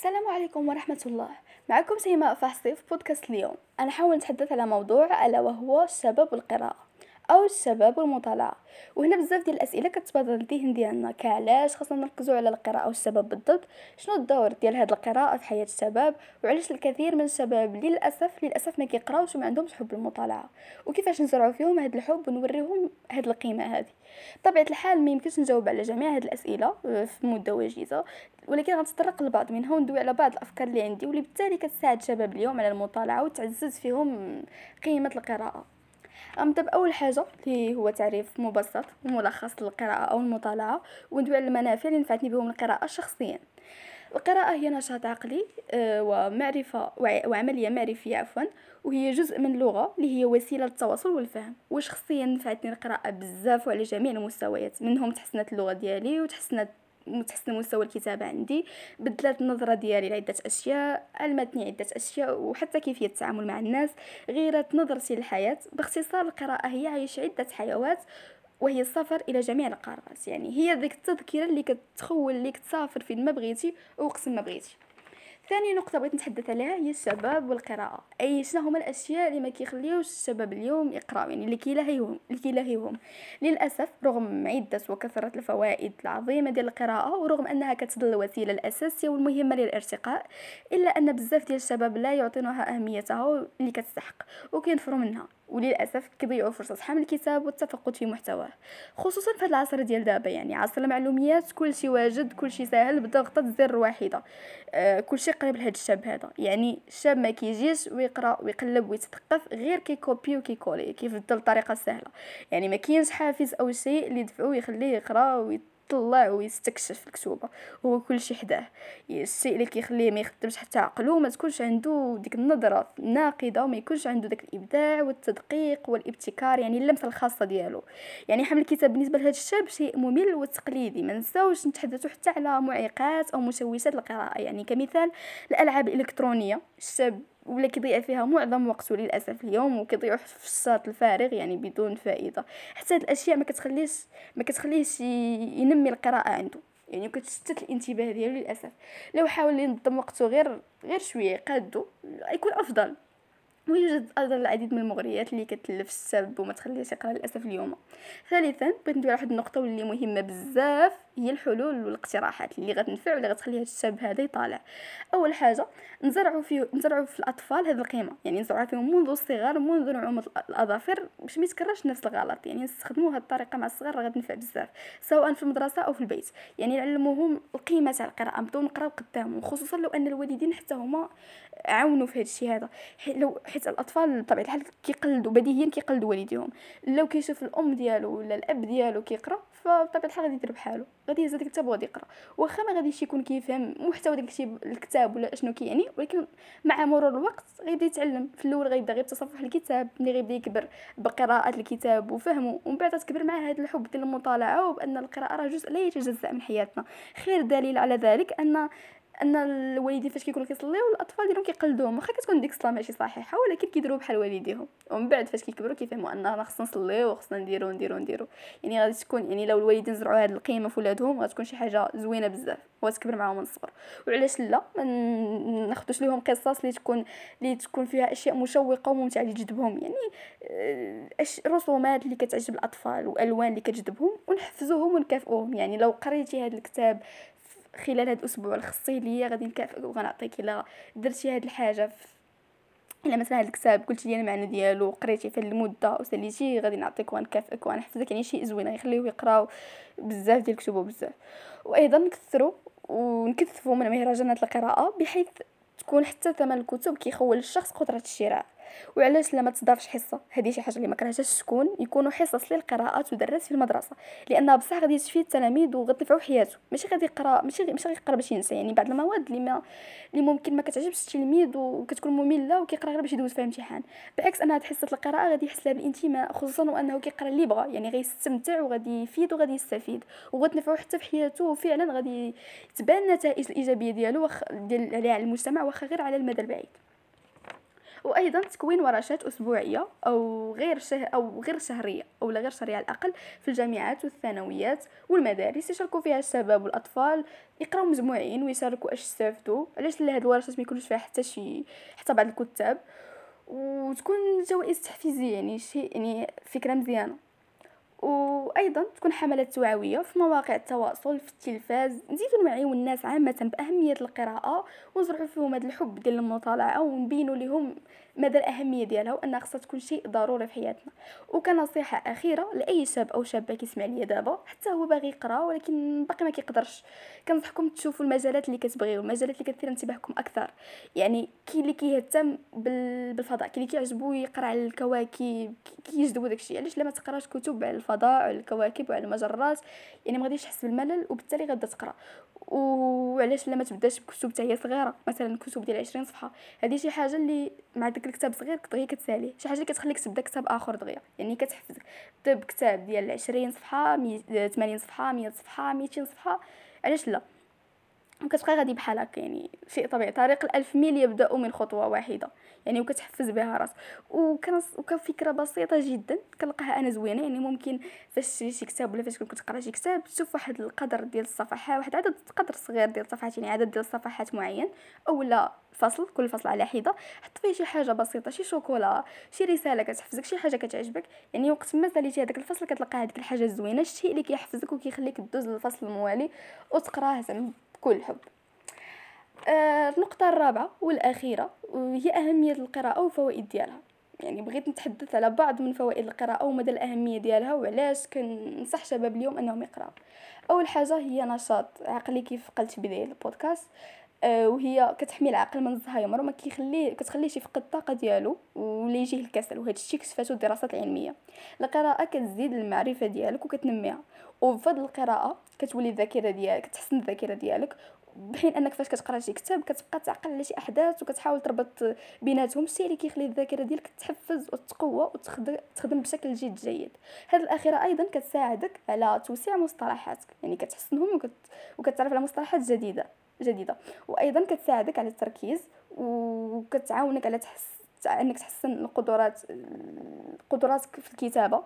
السلام عليكم ورحمة الله. معكم سيماء فحصي في بودكاست اليوم. أنا حاول نتحدث على موضوع ألا وهو الشباب والقراءة أو الشباب والمطالعة. وهنا بزاف ديال الأسئلة كتبادر للذهن ديالنا كعلاش خاصنا نركزوا على القراءة والشباب بالضبط؟ شنو الدور ديال هاد القراءة في حياة الشباب؟ وعلاش الكثير من الشباب للاسف للأسف ما كيقراوش وما عندهمش حب المطالعه وكيفاش نزرعوا فيهم هاد الحب ونوريهم هاد القيمة هذه طبيعه الحال ما يمكنش نجاوب على جميع هاد الأسئلة في مدة وجيزة. ولكن غنتطرق لبعض منها وندوي على بعض الأفكار اللي عندي واللي بالتالي كتساعد الشباب اليوم على المطالعة وتعزز فيهم قيمة القراءة. غنبدا باول حاجة اللي هو تعريف مبسط وملخص للقراءة أو المطالعة وندوي على المنافع اللي نفعتني بهم القراءة شخصيا القراءة هي نشاط عقلي آه، ومعرفة وعملية معرفية عفوا وهي جزء من اللغة اللي هي وسيلة للتواصل والفهم. وشخصيا نفعتني القراءة بزاف وعلى جميع المستويات منهم تحسنت اللغة ديالي وتحسنت متحسن مستوى الكتابة عندي بدلت النظرة ديالي لعدة أشياء علمتني عدة أشياء وحتى كيفية التعامل مع الناس غيرت نظرتي للحياة. باختصار القراءة هي عيش عدة حيوات وهي السفر إلى جميع القارات. يعني هي ذيك التذكرة اللي كتخول ليك تسافر فين ما بغيتي وقت ما بغيتي. ثاني نقطة بغيت نتحدث عليها هي الشباب والقراءة. أي شنو هما الأشياء اللي ما كيخليوش الشباب اليوم يقراو يعني اللي كيلهيهم اللي للأسف رغم عدة وكثرة الفوائد العظيمة ديال القراءة ورغم أنها كتظل الوسيلة الأساسية والمهمة للارتقاء إلا أن بزاف ديال الشباب لا يعطونها أهميتها اللي كتستحق وكينفروا منها. وللأسف كيضيعوا فرصة حمل الكتاب والتفقد في محتواه خصوصا في هذا العصر ديال دابا يعني عصر المعلوميات كلشي واجد كلشي ساهل بضغطة زر واحدة آه كلشي قريب لهاد الشاب هذا يعني الشاب ما كيجيش ويقرأ ويقلب ويتثقف غير كيكوبي وكيكولي كيفضل الطريقة السهلة يعني ما كاينش حافز أو شيء اللي يدفعو يخليه يقرأ ويت يطلع ويستكشف الكتوبه هو كل شيء حداه. الشيء اللي كيخليه ما يخدمش حتى عقله ما تكونش عنده ديك النظرة الناقدة وما يكونش عنده داك الإبداع والتدقيق والابتكار يعني اللمسة الخاصة ديالو. يعني حمل الكتاب بالنسبة لهذا الشاب شيء ممل وتقليدي ما نساوش نتحدثوا حتى على معيقات أو مشوشات القراءة. يعني كمثال الألعاب الإلكترونية. الشاب ولا كيضيع فيها معظم وقته للاسف اليوم وكيضيعوا في الشاط الفارغ يعني بدون فائدة. حتى هاد الأشياء ما كتخليش ما كتخليهش ينمي القراءة عنده. يعني كتشتت الانتباه ديالو للأسف. لو حاول ينظم وقته غير غير شوية قادو يكون أفضل. ويوجد أيضا العديد من المغريات اللي كتلف الشاب وما تخليهش يقرأ للأسف اليوم. ثالثا بغيت ندوي على واحد النقطة واللي مهمة بزاف. هي الحلول والاقتراحات اللي غتنفع ولا غتخلي الشاب هذا يطالع. أول حاجة نزرعوا فيه نزرعوا في الأطفال هذه القيمة. يعني نزرعوا فيهم منذ الصغر منذ نعومه الأظافر باش ما يتكررش نفس الغلط. يعني نستخدموا هذه الطريقة مع الصغار راه غتنفع بزاف سواء في المدرسة أو في البيت. يعني نعلموهم القيمة تاع القراءة نبداو نقراو قدامهم خصوصا لو أن الوالدين حتى هما عاونوا في هذا الشيء هذا. لو حيت الأطفال بطبيعة الحال كيقلدوا بديهيا كيقلدوا والديهم. لو كيشوف الأم ديالو ولا الأب ديالو كيقرأ فبطبيعة الحال غادي يدير بحالو. غادي يهز الكتاب وغادي يقرا. واخا ما غاديش يكون كيفهم محتوى داك الكتاب ولا اشنو كيعني ولكن مع مرور الوقت غيبدا يتعلم. في الأول غيبدا غير بتصفح الكتاب ملي غيبدا يكبر بقراءة الكتاب وفهمه ومن بعد تكبر معاه هذا الحب ديال المطالعة وبأن القراءة راه جزء لا يتجزأ من حياتنا. خير دليل على ذلك أن أن الوالدين فاش كيكونوا كيصليو الأطفال ديالهم كيقلدوهم. واخا كتكون ديك الصلاة ماشي صحيحة ولكن كيديروا بحال والديهم. ومن بعد فاش كيكبروا كيفهموا ان خصنا نصليو وخصنا نديرو نديرو نديرو. يعني غادي تكون يعني لو الوالدين زرعوا هذه القيمة في ولادهم غتكون شي حاجة زوينة بزاف وتكبر معاهم من الصغر. وعلاش لا؟ ما ناخذوش ليهم قصص اللي تكون اللي تكون فيها أشياء مشوقة وممتعة اللي تجذبهم. يعني اش رسومات اللي كتعجب الأطفال وألوان اللي كتجذبهم ونحفزوهم ونكافئوهم. يعني لو قريتي هذا الكتاب خلال هاد الأسبوع الخصي ليا غادي نكافئك وغنعطيك إلا درتي هاد الحاجة في إلا مثلا هاد الكتاب قلتي لي المعنى ديالو قريتي في المدة وساليتي غادي نعطيك ونكافئك ونحفزك يعني شيء زوين يخليوه يقراو بزاف ديال الكتب بزاف وأيضا نكثروا ونكثفوا من مهرجانات القراءة بحيث تكون حتى ثمن الكتب كيخول الشخص قدرة الشراء. وعلاش لما تضافش حصة؟ هذه شي حاجة اللي ما تكون يكونوا حصص للقراءه تدرس في المدرسة. لانها بصح غادي تفيد التلاميذ وغتنفعوا حياته. ماشي غادي يقرأ ماشي ماشي غادي يقرا باش ينسى. يعني بعض المواد اللي ما اللي ممكن ما كتعجبش التلميذ وكتكون مملة وكيقرأ غير باش يدوز فيها الامتحان بالعكس أنا هاد حصة القراءة غادي يحس لها بالانتماء خصوصا وأنه كيقرأ اللي بغى يعني غيستمتع وغادي يفيد وغادي يستفيد. وغتنفعو حتى في حياته وفعلا غادي تبان النتائج الإيجابية ديالو وخ... ديال على المجتمع واخا غير على المدى البعيد. وأيضا تكوين ورشات أسبوعية أو غير شه أو غير شهرية أو لا غير شهرية على الأقل في الجامعات والثانويات والمدارس. يشاركوا فيها الشباب والأطفال يقراو مجموعين ويشاركوا أش استفدوا. علاش لا هاد الورشات ما يكونوش فيها حتى شي حتى بعض الكتاب؟ وتكون جوائز تحفيزية يعني شيء يعني فكرة مزيانة. وأيضا تكون حملات توعوية في مواقع التواصل في التلفاز. نزيدو نوعيو الناس عامة بأهمية القراءة ونزرعو فيهم هذا الحب ديال المطالعة ونبينو لهم مدى الأهمية ديالها وأنها خصها تكون شيء ضروري في حياتنا. وكنصيحة أخيرة لأي شاب أو شابة كيسمع ليا دابا حتى هو باغي يقرأ ولكن باقي ما كيقدرش. كنصحكم تشوفوا المجالات اللي كتبغيو المجالات اللي كتثير انتباهكم أكثر. يعني كاين اللي كيهتم بالفضاء كاين اللي كيعجبو يقرأ على الكواكب كيجذبو داكشي. علاش لا ما تقراش كتب على الفضاء الكواكب وعلى المجرات يعني ما غاديش تحس بالملل وبالتالي غادا تقرأ. وعلاش لا ما تبداش بكتب حتى هي صغيرة؟ مثلا كتب ديال 20 صفحة. هذه شي حاجة اللي مع داك الكتاب صغير دغيا كتساليه شي حاجة كتخليك تبدأ كتاب آخر دغيا. يعني كتحفزك. تبدا بكتاب ديال 20 صفحة 80 صفحة 100 صفحة 200 صفحة. علاش لا؟ وكتبقى غادي بحال هكا يعني شيء طبيعي. طريق الألف ميل يبدأ من خطوة واحدة يعني وكتحفز بها راس وكان وكفكره بسيطة جدا كنلقاها أنا زوينة يعني ممكن فاش تشري شي كتاب ولا فاش كنت كتقرا شي كتاب تشوف واحد القدر ديال الصفحات واحد عدد قدر صغير ديال الصفحات يعني عدد ديال الصفحات معين اولا فصل كل فصل على حدة. حط فيه شي حاجة بسيطة شي شوكولا شي رسالة كتحفزك شي حاجة كتعجبك. يعني وقت ما ساليتي هذاك الفصل كتلقى هذيك الحاجة الزوينة الشيء اللي كيحفزك وكيخليك دوز للفصل الموالي وتقراه زعما. بكل حب. آه النقطة الرابعة والأخيرة وهي أهمية القراءة وفوائد ديالها. يعني بغيت نتحدث على بعض من فوائد القراءة ومدى الأهمية ديالها وعلاش كنصح شباب اليوم أنهم يقراو أول حاجة هي نشاط عقلي كيف قلت في بداية البودكاست. آه وهي كتحمي العقل من الزهايمر وما كيخليه كتخليه يفقد الطاقة ديالو ولا يجيه الكسل. وهذا الشيء كشفاتو الدراسات العلميه القراءة كتزيد المعرفة ديالك وكتنميها. وبفضل القراءة كتولي الذاكرة ديالك كتحسن الذاكرة ديالك بحين أنك فاش كتقرأ شي كتاب كتبقى تعقل على شي أحداث وكتحاول تربط بيناتهم الشيء اللي كيخلي الذاكرة ديالك تحفز وتقوى وتخدم بشكل جد جيد. هذه الأخيرة أيضا كتساعدك على توسيع مصطلحاتك يعني كتحسنهم وكت... وكتعرف على مصطلحات جديدة جديدة. وأيضا كتساعدك على التركيز وكتعاونك على تحس أنك تحسن القدرات قدراتك في الكتابة.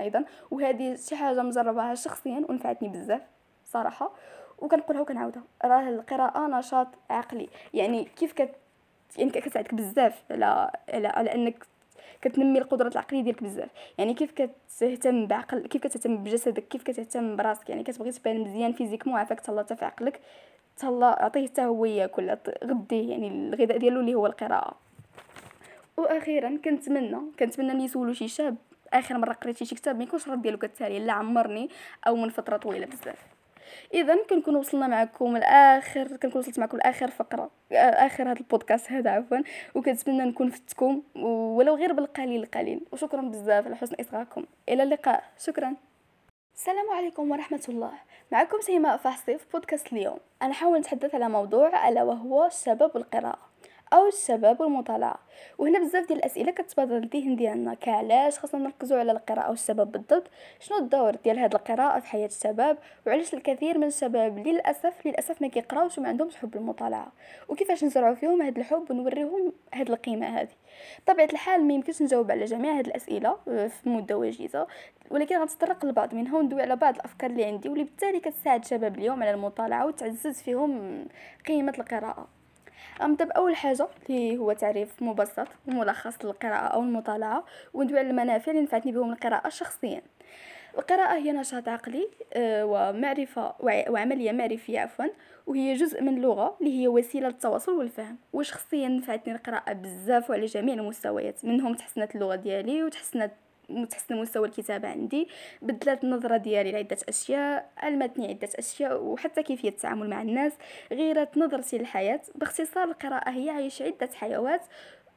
أيضا. وهذه شي حاجة مجرباها شخصيا ونفعتني بزاف صراحة. وكنقولها وكنعاودها. راه القراءة نشاط عقلي. يعني كيف كت يعني كتساعدك بزاف على على, على أنك كتنمي القدرات العقلية ديالك بزاف. يعني كيف كتهتم بعقل كيف كتهتم بجسدك كيف كتهتم براسك. يعني كتبغي تبان مزيان فيزيكمون عافاك تهلا في عقلك. تهلا عطيه حتى هو ياكل غديه يعني الغذاء ديالو اللي هو القراءة. وأخيرا كنتمنى كنتمنى ملي يسولوا شي شاب آخر مرة قريتي شي كتاب ما يكونش الرد ديالو كتسالي لا عمرني أو من فترة طويلة بزاف. اذا كنكون وصلنا معكم لاخر كنكون وصلت معكم لاخر فقرة آخر هذا البودكاست هذا عفوا. وكنتمنى نكون فتكم ولو غير بالقليل القليل وشكرا بزاف على حسن إصغائكم. إلى اللقاء. شكرا. السلام عليكم ورحمة الله. معكم سيماء فحصي في بودكاست اليوم. أنا حاول نتحدث على موضوع ألا وهو سبب القراءة. أو الشباب والمطالعة. وهنا بزاف ديال الأسئلة كتبادر للذهن ديالنا كعلاش خاصنا نركزوا على القراءة والسبب بالضبط؟ شنو الدور ديال هاد القراءة في حياة الشباب؟ وعلاش الكثير من الشباب للأسف للأسف ما كيقراوش وما عندهمش حب المطالعه وكيفاش نزرعوا فيهم هاد الحب ونوريهم هاد القيمة هذه طبيعه الحال ما يمكنش نجاوب على جميع هاد الأسئلة آه، في مدة وجيزة. ولكن غنتطرق لبعض منها وندوي على بعض الأفكار اللي عندي واللي بالتالي كتساعد الشباب اليوم على المطالعة وتعزز فيهم قيمة القراءة. غنبدا باول حاجة اللي هو تعريف مبسط وملخص للقراءة أو المطالعة وندوي على المنافع اللي نفعتني بهم القراءة شخصيا. القراءة هي نشاط عقلي آه، ومعرفة وعملية معرفية عفوا وهي جزء من اللغة اللي هي وسيلة للتواصل والفهم. وشخصيا نفعتني القراءة بزاف وعلى جميع المستويات منهم تحسنت اللغة ديالي وتحسنت متحسن مستوى الكتابة عندي بدلت النظرة ديالي لعدة أشياء علمتني عدة أشياء وحتى كيفية التعامل مع الناس غيرت نظرتي للحياة. باختصار القراءة هي عيش عدة حيوات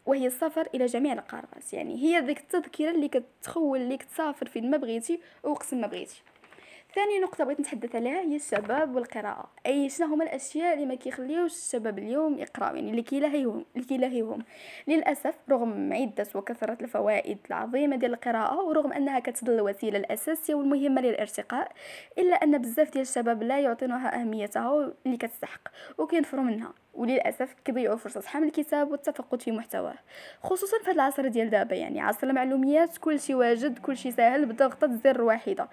وهي السفر إلى جميع القارات. يعني هي ذيك التذكرة اللي كتخول ليك تسافر فين ما بغيتي وقسم ما بغيتي. ثاني نقطة بغيت نتحدث عليها هي الشباب والقراءة. أي شنو هما الأشياء اللي ما كيخليوش الشباب اليوم يقرأو؟ يعني اللي كيلاهيهم اللي كيلاهيهم. للأسف رغم عدة وكثرة الفوائد العظيمة ديال القراءة ورغم أنها كتظل الوسيلة الأساسية والمهمة للارتقاء إلا أن بزاف ديال الشباب لا يعطونها أهميتها اللي كتستحق وكينفروا منها. وللأسف كيضيعوا فرصة حمل الكتاب والتفقد في محتواه خصوصا في هذا العصر ديال دابا. يعني عصر المعلوميات كل شيء واجد كل شيء ساهل بضغطه زر واحدة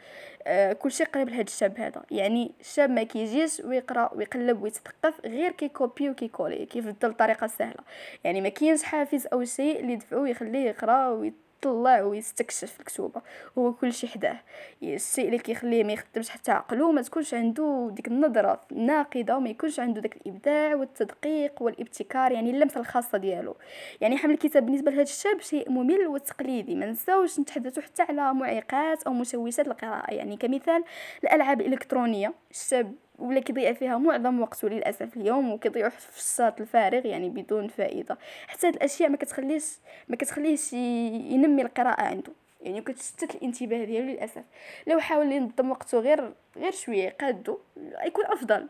آه كل شيء قريب لهذا الشاب هذا. يعني الشاب ما كيجيش ويقرأ ويقلب ويتثقف غير كيكوبي وكيكولي كيفضل الطريقة السهلة. يعني ما كاينش حافز أو شيء اللي يدفعو يخليه يقرأ ويت يطلع ويستكشف الكتوبه هو كل شيء حداه. الشيء اللي كيخليه ما يخدمش حتى عقلو ما تكونش عنده ديك النظرة الناقدة وما يكونش عنده داك الإبداع والتدقيق والابتكار يعني اللمسة الخاصة ديالو. يعني حمل الكتاب بالنسبة لهذا الشاب شيء ممل وتقليدي. ما نساوش نتحدثوا حتى على معيقات أو مشوشات القراءة. يعني كمثال الألعاب الإلكترونية. الشاب ولا كيضيع فيها معظم وقته للاسف اليوم وكيضيع في الشاط الفارغ يعني بدون فائدة. حتى هاد الأشياء ما كتخليش ما كتخليش ينمي القراءة عنده يعني كتشتت الانتباه ديالو للأسف. لو حاول ينظم وقته غير غير شوية قادو يكون أفضل.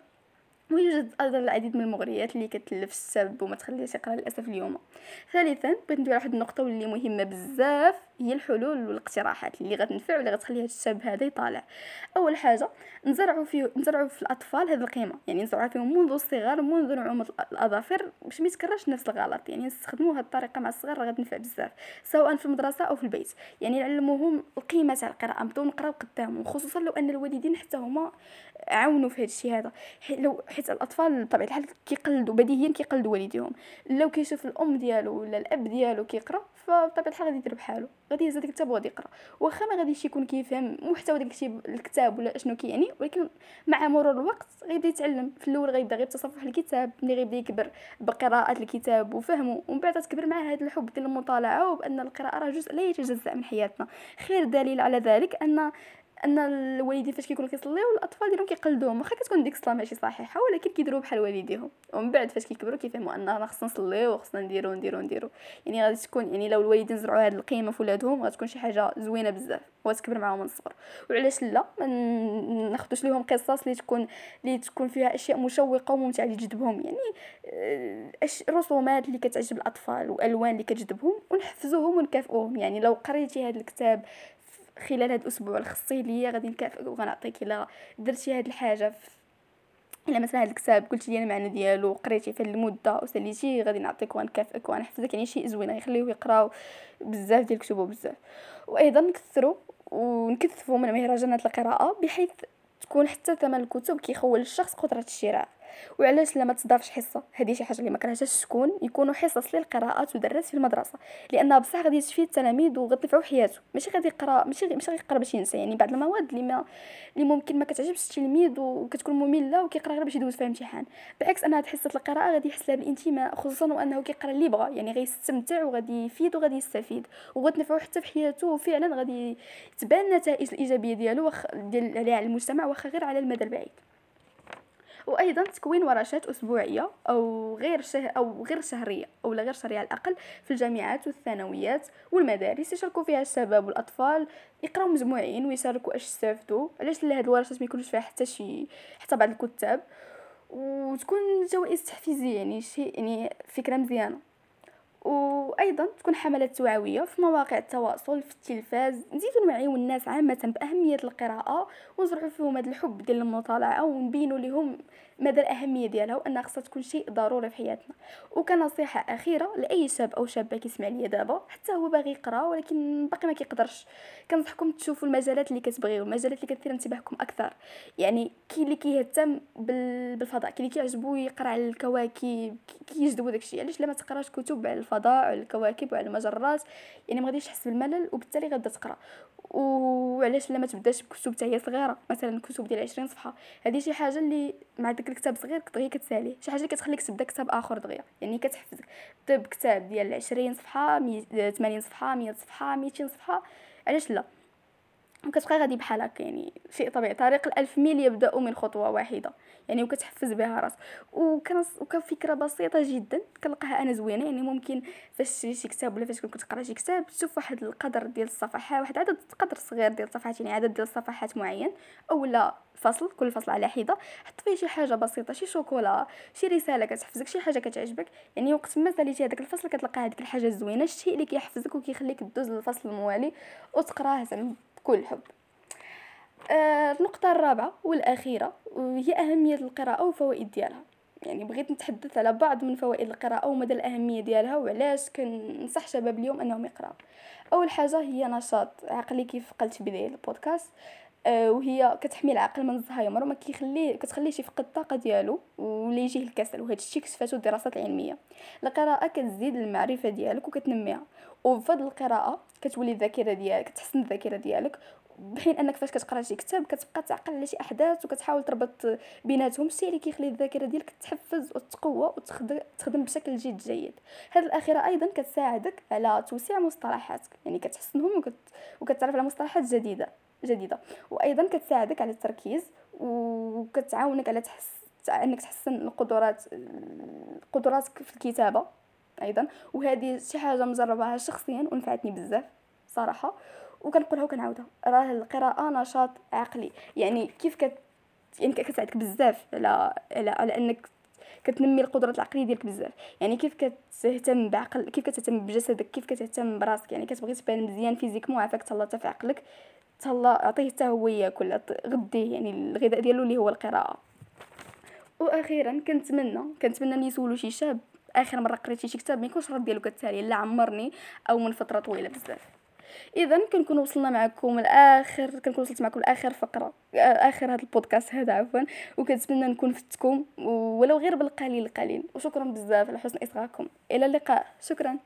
ويوجد أيضا العديد من المغريات اللي كتلف الشاب وما تخليهش يقرأ للأسف اليوم. ثالثا بغيت ندوي على واحد النقطة واللي مهمة بزاف. هي الحلول والاقتراحات اللي غتنفع ولا غتخلي هذا الشاب هذا يطالع. أول حاجة نزرعوا فيه نزرعوا في الأطفال هذه القيمة. يعني نزرعوا فيهم منذ الصغر منذ نعومة الأظافر باش ما يتكررش نفس الغلط. يعني نستخدموا هذه الطريقة مع الصغار راه غتنفع بزاف سواء في المدرسة أو في البيت. يعني نعلموهم القيمة تاع القراءة نبداو نقراو قدامهم خصوصا لو أن الوالدين حتى هما عاونوا في هذا الشيء هذا. لو حيت الأطفال بطبيعة الحال كيقلدوا بديهيا كيقلدوا والديهم. لو كيشوف الأم ديالو ولا الأب ديالو كيقرأ فبطبيعة الحال غادي يدير بحالو. غادي يهز ديك الكتاب وغادي يقرا. واخا ما غاديش يكون كيفهم محتوى داك الكتاب ولا اشنو كيعني ولكن مع مرور الوقت غيبدا يتعلم. في الأول غيبدا غير تصفح الكتاب ملي غيبدا يكبر بقراءة الكتاب وفهمه ومن بعد تكبر معاه هذا الحب ديال المطالعة وبأن القراءة راه جزء لا يتجزأ من حياتنا. خير دليل على ذلك أن أن الوالدين فاش كيكونوا كيصليو الأطفال ديالهم كيقلدوهم. واخا كتكون ديك الصلاه ماشي صحيحة ولكن كيديروا بحال والديهم. ومن بعد فاش كيكبروا كيفهموا ان خصنا نصليو وخصنا نديرو نديرو نديرو. يعني غادي تكون يعني لو الوالدين زرعوا هذه القيمة في ولادهم غتكون شي حاجة زوينة بزاف وتكبر معاهم من الصغر. وعلاش لا؟ ما ناخذوش ليهم قصص اللي تكون اللي تكون فيها أشياء مشوقة وممتعة اللي تجذبهم. يعني آه، رسومات اللي كتعجب الأطفال وألوان اللي كتجذبهم ونحفزوهم ونكافئوهم. يعني لو قريتي هذا الكتاب خلال هذا الأسبوع الخصي ليا غادي نكافئك وغنعطيك إلا درتي هاد الحاجة إلا مثلا هذا الكتاب قلتي لي المعنى ديالو قريتي في المدة وساليتي غادي نعطيك ونكافئك ونحفزك. يعني شيء زوين غيخليوه يقراو بزاف ديال الكتب بزاف وأيضا نكثروا ونكثفوا من مهرجانات القراءة بحيث تكون حتى ثمن الكتب كيخول الشخص قدرة الشراء. وعلاش لما تضافش حصة؟ هذه شي حاجة اللي ما كرهتش تكون يكونوا حصص للقراءة تدرس في المدرسة. لانها بصح غادي تفيد التلاميذ وغتنفعوا حياته ماشي غادي يقرأ ماشي ماشي غيقرأ باش ينسى. يعني بعض المواد اللي ما اللي ممكن ما كتعجبش التلميذ وكتكون مملة وكيقرأ غير باش يدوز فيها امتحان. بالعكس أنا هاد حصة القراءة غادي يحس لها بالانتماء خصوصا وأنه كيقرأ اللي بغى. يعني غيستمتع وغادي يفيد وغادي يستفيد. وغتنفعوا حتى في حياته وفعلا غادي تبان النتائج الإيجابية ديالو. ديال على المجتمع واخا غير على المدى البعيد. وأيضا تكوين ورشات أسبوعية أو غير شه أو غير شهرية أو غير شهرية على الأقل في الجامعات والثانويات والمدارس يشاركوا فيها الشباب والأطفال يقراو مجموعين ويشاركوا اش استفدوا. علاش لا هاد الورشات ما يكونوش فيها حتى شي حتى بعض الكتاب؟ وتكون جوائز تحفيزية يعني شيء يعني فكرة مزيانة. وأيضا تكون حملات توعوية في مواقع التواصل في التلفاز. نزيدو نوعيو الناس عامة بأهمية القراءة ونزرعو فيهم هذا الحب ديال المطالعة ونبينو لهم مدى الأهمية ديالها وأنها خصها تكون شيء ضروري في حياتنا. وكنصيحة أخيرة لأي شاب أو شابة كيسمع ليا دابا حتى هو باغي يقرأ ولكن باقي ما كيقدرش. كنصحكم تشوفوا المجالات اللي كتبغيو المجالات اللي كثير انتباهكم أكثر. يعني كاين اللي كيهتم بالفضاء كاين اللي كيعجبو يقرأ على الكواكب كيجذبو داكشي. علاش لما تقراش كتب على الفضاء؟ على الكواكب وعلى المجرات يعني ما غاديش تحس بالملل وبالتالي غادا تقرأ. وعلاش لما تبداش بكتب حتى هي صغيرة؟ مثلا كتب ديال 20 صفحة. هذه شي حاجة اللي مع داك الكتاب صغير دغيا كتساليه. شي حاجة اللي كتخليك تبدا كتاب آخر دغيا. يعني كتحفزك تبدا بكتاب ديال 20 صفحة 80 صفحة 100 صفحة 200 صفحة. علاش لا؟ وكتبقى غادي بحال هكا يعني شيء طبيعي طريق الألف ميل يبدا من خطوة واحدة يعني وكتحفز بها راسك. وكفكرة بسيطة جدا كنلقاها أنا زوينة يعني ممكن فاش تشري شي كتاب ولا فاش كنت تقرا شي كتاب تشوف واحد القدر ديال الصفحات واحد عدد قدر صغير ديال الصفحات يعني عدد ديال الصفحات معين اولا فصل كل فصل على حدة. حط فيه شي حاجة بسيطة شي شوكولا شي رسالة كتحفزك شي حاجة كتعجبك يعني وقت ما ساليتي هذاك الفصل كتلقى هذيك الحاجة الزوينة الشيء اللي كيحفزك وكيخليك دوز للفصل الموالي وتقراه زعما بكل حب. آه النقطة الرابعة والأخيرة هي أهمية القراءة وفوائد ديالها. يعني بغيت نتحدث على بعض من فوائد القراءة ومدى الأهمية ديالها وعلاش كنصح شباب اليوم أنهم يقراو أول حاجة هي نشاط عقلي كيف قلت في بداية البودكاست. وهي كتحمي العقل من الزهايمر وما كيخليه كتخليه يفقد الطاقه ديالو ولا يجيه الكسل وهذا الشيء كشفاتو الدراسات العلميه القراءة كتزيد المعرفة ديالك وكتنميها. وبفضل القراءة كتولي الذاكرة ديالك كتحسن الذاكرة ديالك. بحين أنك فاش كتقرأ شي كتاب كتبقى تعقل على شي أحداث وكتحاول تربط بيناتهم. الشيء اللي كيخلي الذاكرة ديالك تحفز وتقوى وتخدم بشكل جد جيد. هذه الأخيرة أيضا كتساعدك على توسيع مصطلحاتك. يعني كتحسنهم وكت... وكتعرف على مصطلحات جديدة. جديدة. وأيضا كتساعدك على التركيز وكتعاونك على تحس أنك تحسن القدرات قدراتك في الكتابة أيضا. وهذه شي حاجة مجرباها شخصيا ونفعتني بزاف صراحة. وكنقولها وكنعاودها. راه القراءة نشاط عقلي. يعني كيف كت يعني كتساعدك بزاف على على, على أنك كتنمي القدرات العقلية ديالك بزاف. يعني كيف كتهتم بعقل كيف كتهتم بجسدك كيف كتهتم براسك. يعني كتبغي تبان مزيان فيزيكمون عافاك تهلا في عقلك. تهلا عطيه حتى هو ياكل غديه يعني الغذاء ديالو اللي هو القراءة. وأخيرا كنتمنى كنتمنى ملي يسولوا شي شاب آخر مرة قريتي شي كتاب ما يكونش رد ديالو كالتالي لا عمرني أو من فترة طويلة بزاف. اذا كنكون وصلنا معكم لاخر كنكون وصلت معكم لاخر فقرة آخر هذا البودكاست هذا عفوا. وكنتمنى نكون فتكم ولو غير بالقليل القليل وشكرا بزاف على حسن إصغائكم. إلى اللقاء. شكرا.